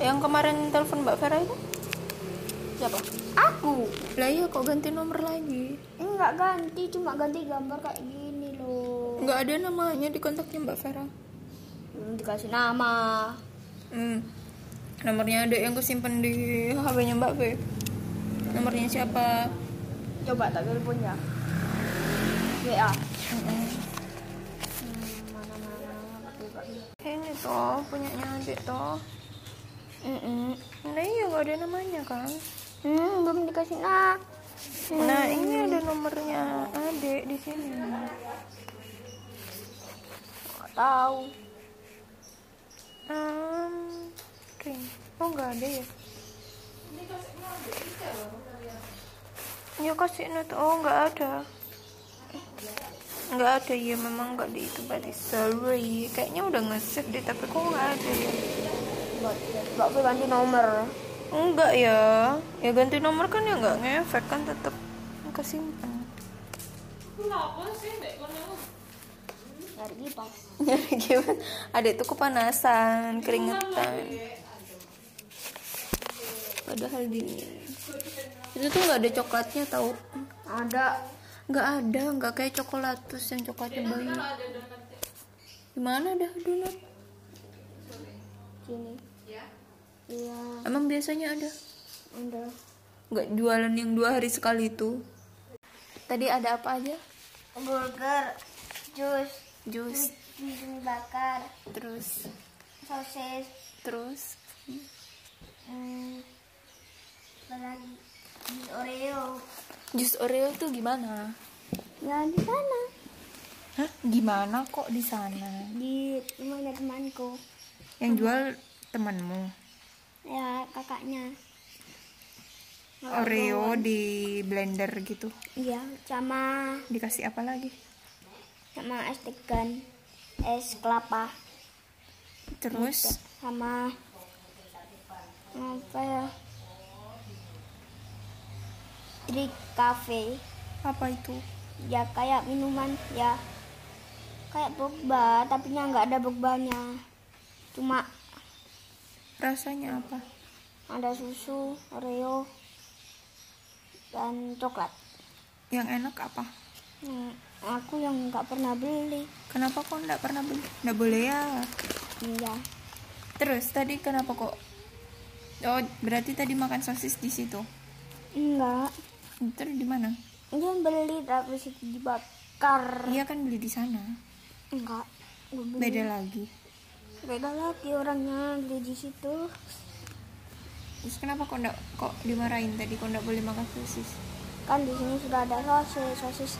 Yang kemarin telepon Mbak Vera itu? Siapa? Aku Lah iya kok ganti nomor lagi? enggak ganti, cuma ganti gambar kayak gini loh. Nggak ada namanya di kontaknya Mbak Vera. Hmm, dikasih nama. Hmm. Nomornya ada yang kesimpan di HP-nya Mbak V. Nomornya siapa? Coba tak telepon ya. WA. Mm-mm. Hmm, Ini toh punyanya adik toh. Mm Nah iya nggak ada namanya kan? Hmm, belum dikasih nama. Nah ini ada nomornya adik di sini. Nggak tahu. Um, ring. Oh nggak ada ya? Ya kasih note. Oh nggak ada. Nggak ada ya memang nggak di itu berarti sorry. Kayaknya udah nge-save deh tapi kok nggak ada ya? Mbak Pi ganti nomor. Enggak ya. Ya ganti nomor kan ya nggak ngefek kan tetap kesimpan. Nyari kipas. Nyari gimana? Adik tuh kepanasan, keringetan. Padahal dingin. Itu tuh nggak ada coklatnya tahu? Ada. Nggak ada, nggak kayak coklatus yang coklatnya banyak. Gimana dah donat? Sini. Iya. Emang biasanya ada? Ada. Nggak jualan yang dua hari sekali itu? Tadi ada apa aja? Burger, jus, Jus, mie bakar, terus, sosis, terus. hmm? Jus Oreo. Jus Oreo tuh gimana? Ya di sana, Hah? Gimana kok di sana? di rumahnya temanku. Yang jual temanmu. Ya kakaknya. Oreo di blender gitu. Iya, sama Dikasih apa lagi? sama es degan, es kelapa, Terus sama apa ya? Drink cafe. apa itu? ya kayak minuman ya kayak boba tapi nya nggak ada bobanya cuma Rasanya apa? ada susu oreo dan coklat Yang enak apa? Hmm, aku yang nggak pernah beli Kenapa kok nggak pernah beli? Nggak boleh ya. iya Terus tadi kenapa kok? Oh berarti tadi makan sosis di situ. enggak Terus di mana? dia beli tapi situ dibakar Iya kan beli di sana. enggak. Beda lagi. beda lagi orangnya beli di situ Terus kenapa kok nggak kok dimarahin tadi kok nggak boleh makan sosis? kan di sini sudah ada sosis sosis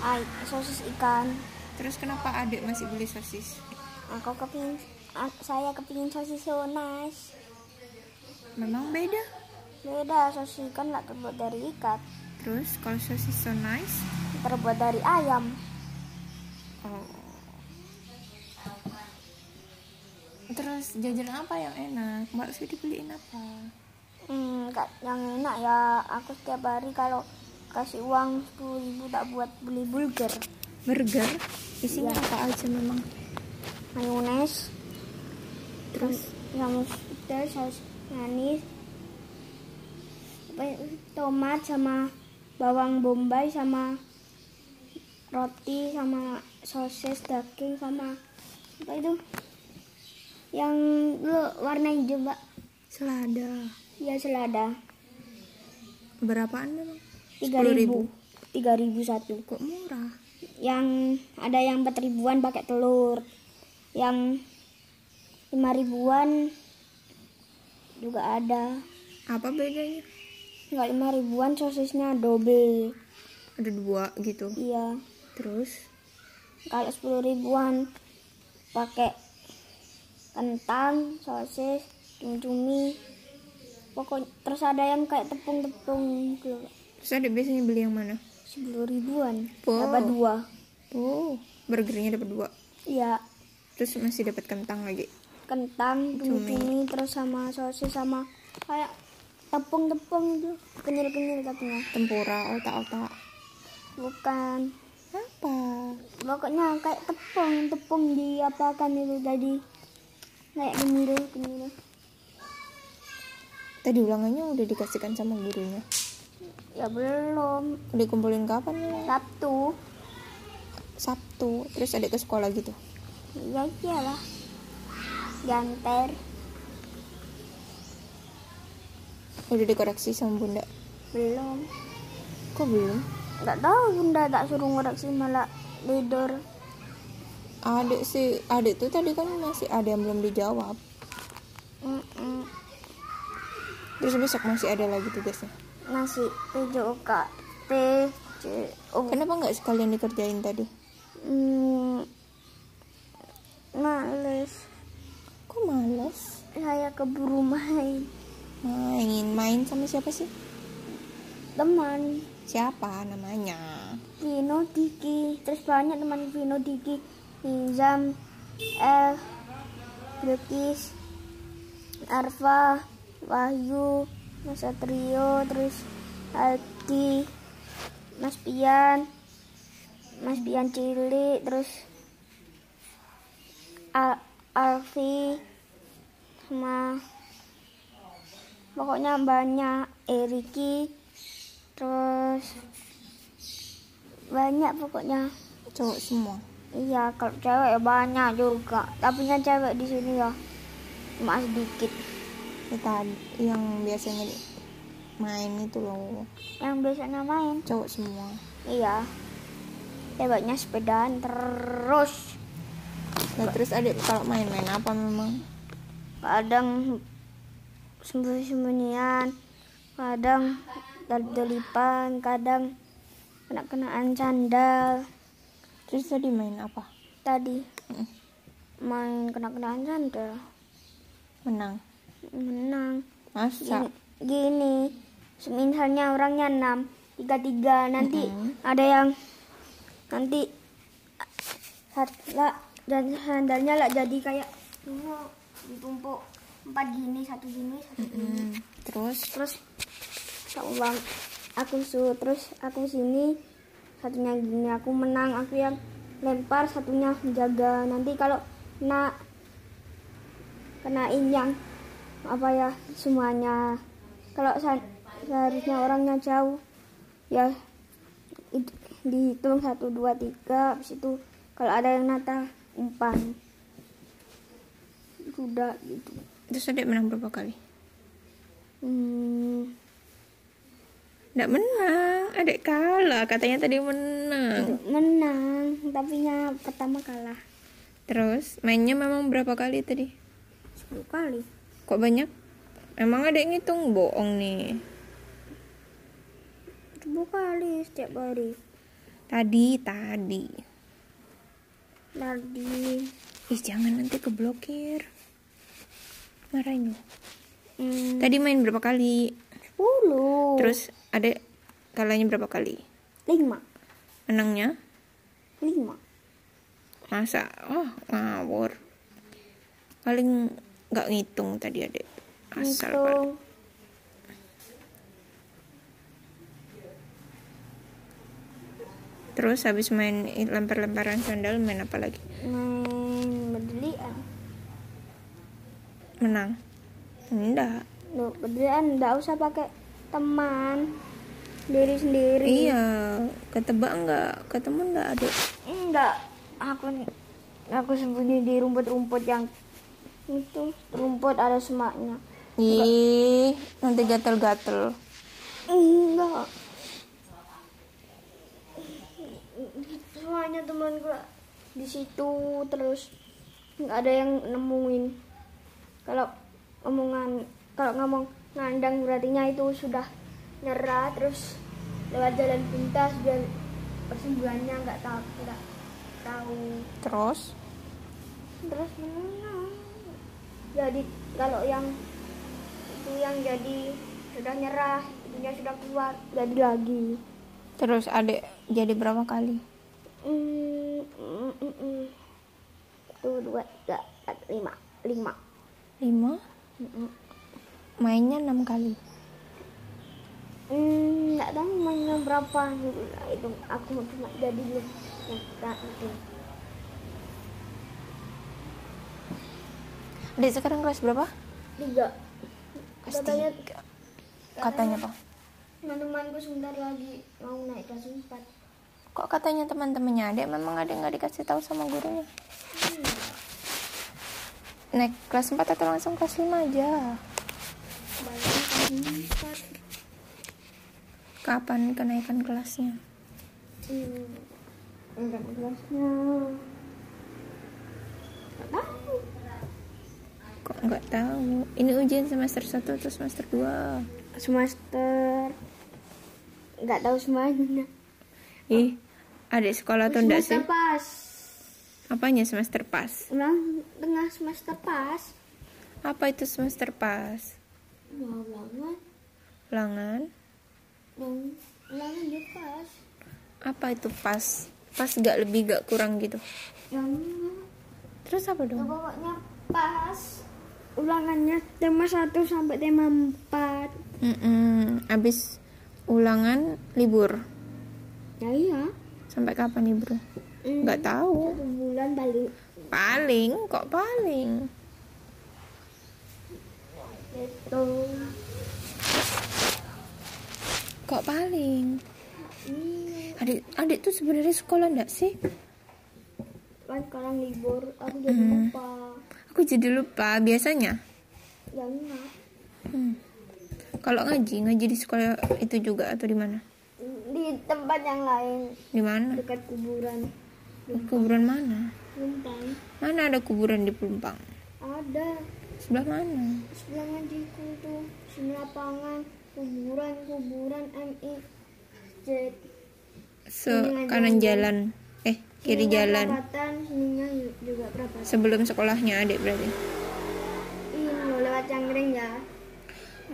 ay, sosis ikan Terus kenapa adik masih beli sosis? aku kepingin saya kepingin sosis so nice Memang beda. Beda, sosis ikan nggak terbuat dari ikan, Terus kalau sosis so nice, terbuat dari ayam. oh. Terus jajan apa yang enak? Mbak Fi dibeliin apa? Hmm, yang enak ya aku setiap hari kalau kasih uang 10.000 ribu tak buat beli burger, Burger? Isinya Iya. apa aja memang? mayones, Terus sama pedas, saus manis, ya, tomat sama bawang bombay sama roti sama sosis daging sama apa itu yang lu warna hijau mbak selada. ya selada Berapaan memang? tiga ribu tiga ribu satu Kok murah? yang ada yang empat ribuan pakai telur yang lima ribuan juga ada Apa bedanya? Nggak lima ribuan sosisnya double Ada dua gitu. iya Terus kalau sepuluh ribuan pakai kentang sosis cumi-cumi pokoknya terus ada yang kayak tepung-tepung gitu terus ada biasanya beli yang mana? sepuluh ribuan Wow. dapat dua Oh, burgernya dapat dua. iya Terus masih dapat kentang lagi. kentang cumi-cumi terus sama sosis sama kayak tepung-tepung itu kenyal-kenyal katanya. Tempura, otak-otak. bukan. Apa? pokoknya kayak tepung tepung diapakan itu tadi. Kayak kenyal kenyal tadi ulangannya udah dikasihkan sama gurunya. Ya belum. Dikumpulin kapan? Ya Sabtu. Sabtu terus adik ke sekolah gitu? Iya iyalah. Ganter udah dikoreksi sama bunda? Belum. Kok belum? Nggak tahu bunda tak suruh ngoreksi malah tidur. Adik sih adik tuh tadi kan masih ada yang belum dijawab. Mm-mm. terus besok masih ada lagi tugasnya? Nasi tujuh K T C O kenapa nggak sekalian dikerjain tadi? Hmm, males. Kok malas saya keburu main main main sama siapa sih? Teman. Siapa namanya? Vino Diki. Terus banyak teman Vino Diki Nizam El Bilkis Arfa Wahyu Mas Satrio terus Aldi Mas Pian Mas Pian Cili terus Al Alfi sama pokoknya banyak Eriki terus banyak pokoknya. Cowok semua. Iya kalau cewek ya banyak juga. Tapi yang cewek di sini ya cuma sedikit. Ya tadi yang biasanya main itu loh. Yang biasanya main? Cowok semua. Iya. Ceweknya sepedaan terus. Nah terus adik kalau main-main apa memang? Kadang sembunyi-sembunyian kadang dalip-dalipan kadang kena-kenaan sandal. Terus tadi main apa? Tadi Mm. main kena-kenaan sandal. Menang. Menang. Masa? Gini, gini. Misalnya orangnya enam tiga tiga nanti Mm-mm. ada yang nanti lah dan sandalnya lah jadi kayak oh, ditumpuk empat gini satu gini satu gini. Hmm, terus? Terus tak ulang aku su terus aku sini satunya gini aku menang aku yang lempar satunya menjaga nanti kalau kena kenain yang apa ya semuanya. Kalau seharusnya orangnya jauh ya it- dihitung satu dua tiga habis itu kalau ada yang nata umpan. Sudah gitu terus adik menang berapa kali? Hmm, Nggak menang. Adik kalah. Katanya tadi menang. Menang tapi nya pertama kalah. Terus mainnya memang berapa kali tadi? 10 kali. Kok banyak? Emang adik ngitung? Bohong nih. 10 kali setiap hari. Tadi tadi. Tadi. Ih jangan nanti keblokir marahin lo hmm, tadi main berapa kali? 10 terus adik kalahnya berapa kali? 5 menangnya? 5 masa? Oh ngawur. Paling nggak ngitung tadi adik asal Pak. Hitung. terus habis main lempar-lemparan sandal main apa lagi? Main menang. Enggak. Loh, bedelian enggak usah pakai teman. Diri sendiri. Iya. Ketebak enggak ketemu enggak adik enggak aku aku sembunyi di rumput-rumput yang itu. Rumput ada semaknya. Ih nanti gatel-gatel. Enggak semuanya temanku di situ terus nggak ada yang nemuin kalau omongan kalau ngomong ngandang berartinya itu sudah nyerah terus lewat jalan pintas biar persembunyiannya nggak tahu nggak tahu. Terus? Terus menang jadi kalau yang itu yang jadi sudah nyerah itunya sudah keluar jadi lagi. Terus adik jadi berapa kali? Hmm, mm, mm, mm. Satu, dua, tiga, empat, lima, lima. Lima. Mainnya enam kali. Hmm, nggak tahu mainnya berapa. Itu aku cuma jadi belum nah, itu. Adik sekarang kelas berapa? Tiga. Kelas katanya tiga. Katanya apa? Teman-temanku sebentar lagi mau naik kelas 4 kok katanya teman-temannya? Adek memang ada nggak dikasih tahu sama gurunya naik kelas 4 atau langsung kelas 5 aja? Balik kelas 4 kapan kenaikan kelasnya? Hmm. enggak kelasnya. Nggak tahu kok nggak tahu? Ini ujian semester 1 atau semester 2 semester nggak tahu semuanya. Ih adik sekolah atau enggak sih? pas apanya semester pas? Ulang tengah semester pas. Apa itu semester pas? Ulangan. Ulangan. Ulangan dia pas. Apa itu pas? Pas gak lebih gak kurang gitu? Yang terus apa dong? Pokoknya pas. Ulangannya tema 1 sampai tema 4 Mm-mm. abis ulangan libur? Ya iya. Sampai kapan libur Hmm, nggak tahu. Bulan balik paling kok paling? Itu kok paling? Iya. Adik adik tuh sebenarnya sekolah enggak sih? Kan sekarang libur aku jadi Hmm. lupa. Aku jadi lupa biasanya? Ya enggak. Hmm. kalau ngaji ngaji di sekolah itu juga atau di mana? Di tempat yang lain. Di mana? Dekat kuburan kuburan mana? Lumpang. Mana ada kuburan di Pelumpang? Ada. Sebelah mana? Sebelah ngajiku tuh sini lapangan kuburan kuburan MI Z se kanan jalan. Eh kiri Sininya jalan. perapatan juga perapatan sebelum sekolahnya adik berarti? Ini lo lewat cangkring ya.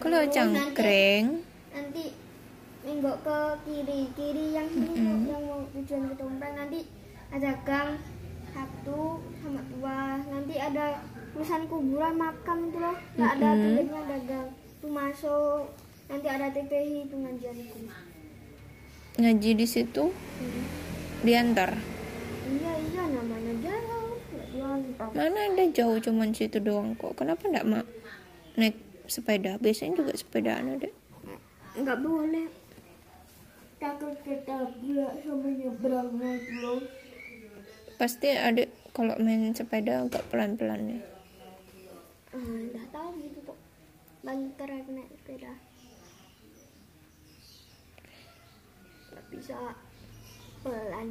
Kalau Terus cangkreng? nanti nenggok ke kiri kiri yang sini yang mau tujuan ke nanti ada gang satu sama dua. Nanti ada tulisan kuburan makam itu loh. Nggak ada Mm-mm. tulisnya ada gang. Tuh masuk. Nanti ada TPI pengajianku ngaji di situ? Hmm. diantar iya iya namanya jauh. Diantar mana ada jauh cuman situ doang kok. Kenapa enggak mak naik sepeda? Biasanya juga sepedaan ada. Nggak boleh. Takut ketabrak sama nyebrangnya itu loh pasti ada kalau main sepeda agak pelan pelan ya. Ah, nggak tahu gitu tuh banter naik sepeda. Nggak bisa pelan.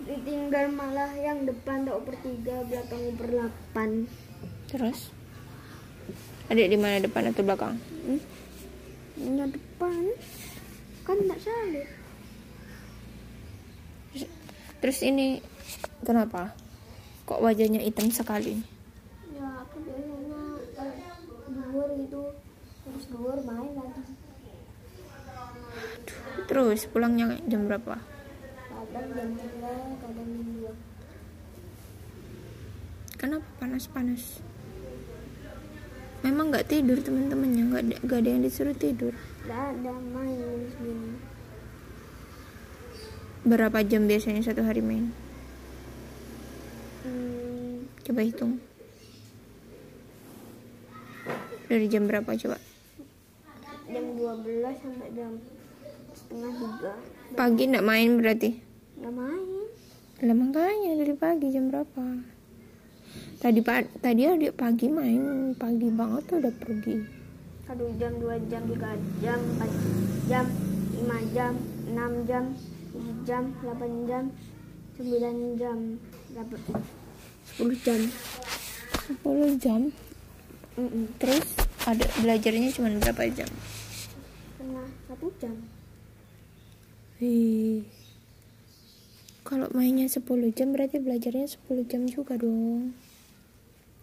Ditinggal malah yang depan tak tiga belakang uper delapan terus? Adik di mana depan atau belakang? Hmm? yang depan? Kan nggak salib terus ini kenapa? Kok wajahnya hitam sekali? Ya aku biasanya duur itu terus duur main lagi. Terus pulangnya jam berapa? Kadang jam tiga kadang jam dua. Kenapa panas panas memang nggak tidur teman-temannya nggak ada ada yang disuruh tidur. Nggak ada main segini berapa jam biasanya satu hari main? Hmm, coba hitung. Dari jam berapa coba? Jam 12 sampai jam setengah tiga. Pagi nggak main berarti? Nggak main. Lah makanya dari pagi jam berapa? Tadi pa tadi adik pagi main pagi banget tuh udah pergi. Satu jam dua jam tiga jam empat jam lima jam enam jam tujuh jam delapan jam sembilan jam dapat sepuluh jam 10 jam Mm-mm. terus ada belajarnya cuma berapa jam setengah satu jam Wih. Kalau mainnya 10 jam berarti belajarnya 10 jam juga dong.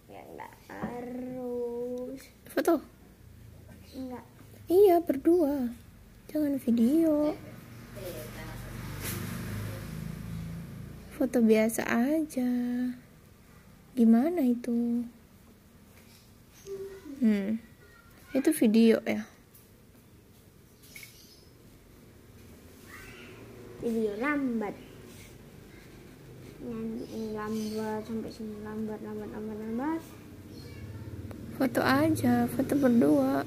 ya nggak harus Foto? nggak Iya, berdua. Jangan video. Foto biasa aja. Gimana itu? Hmm. Itu video ya. video lambat nyanyi lambat sampai sini lambat lambat lambat lambat Foto aja, foto berdua.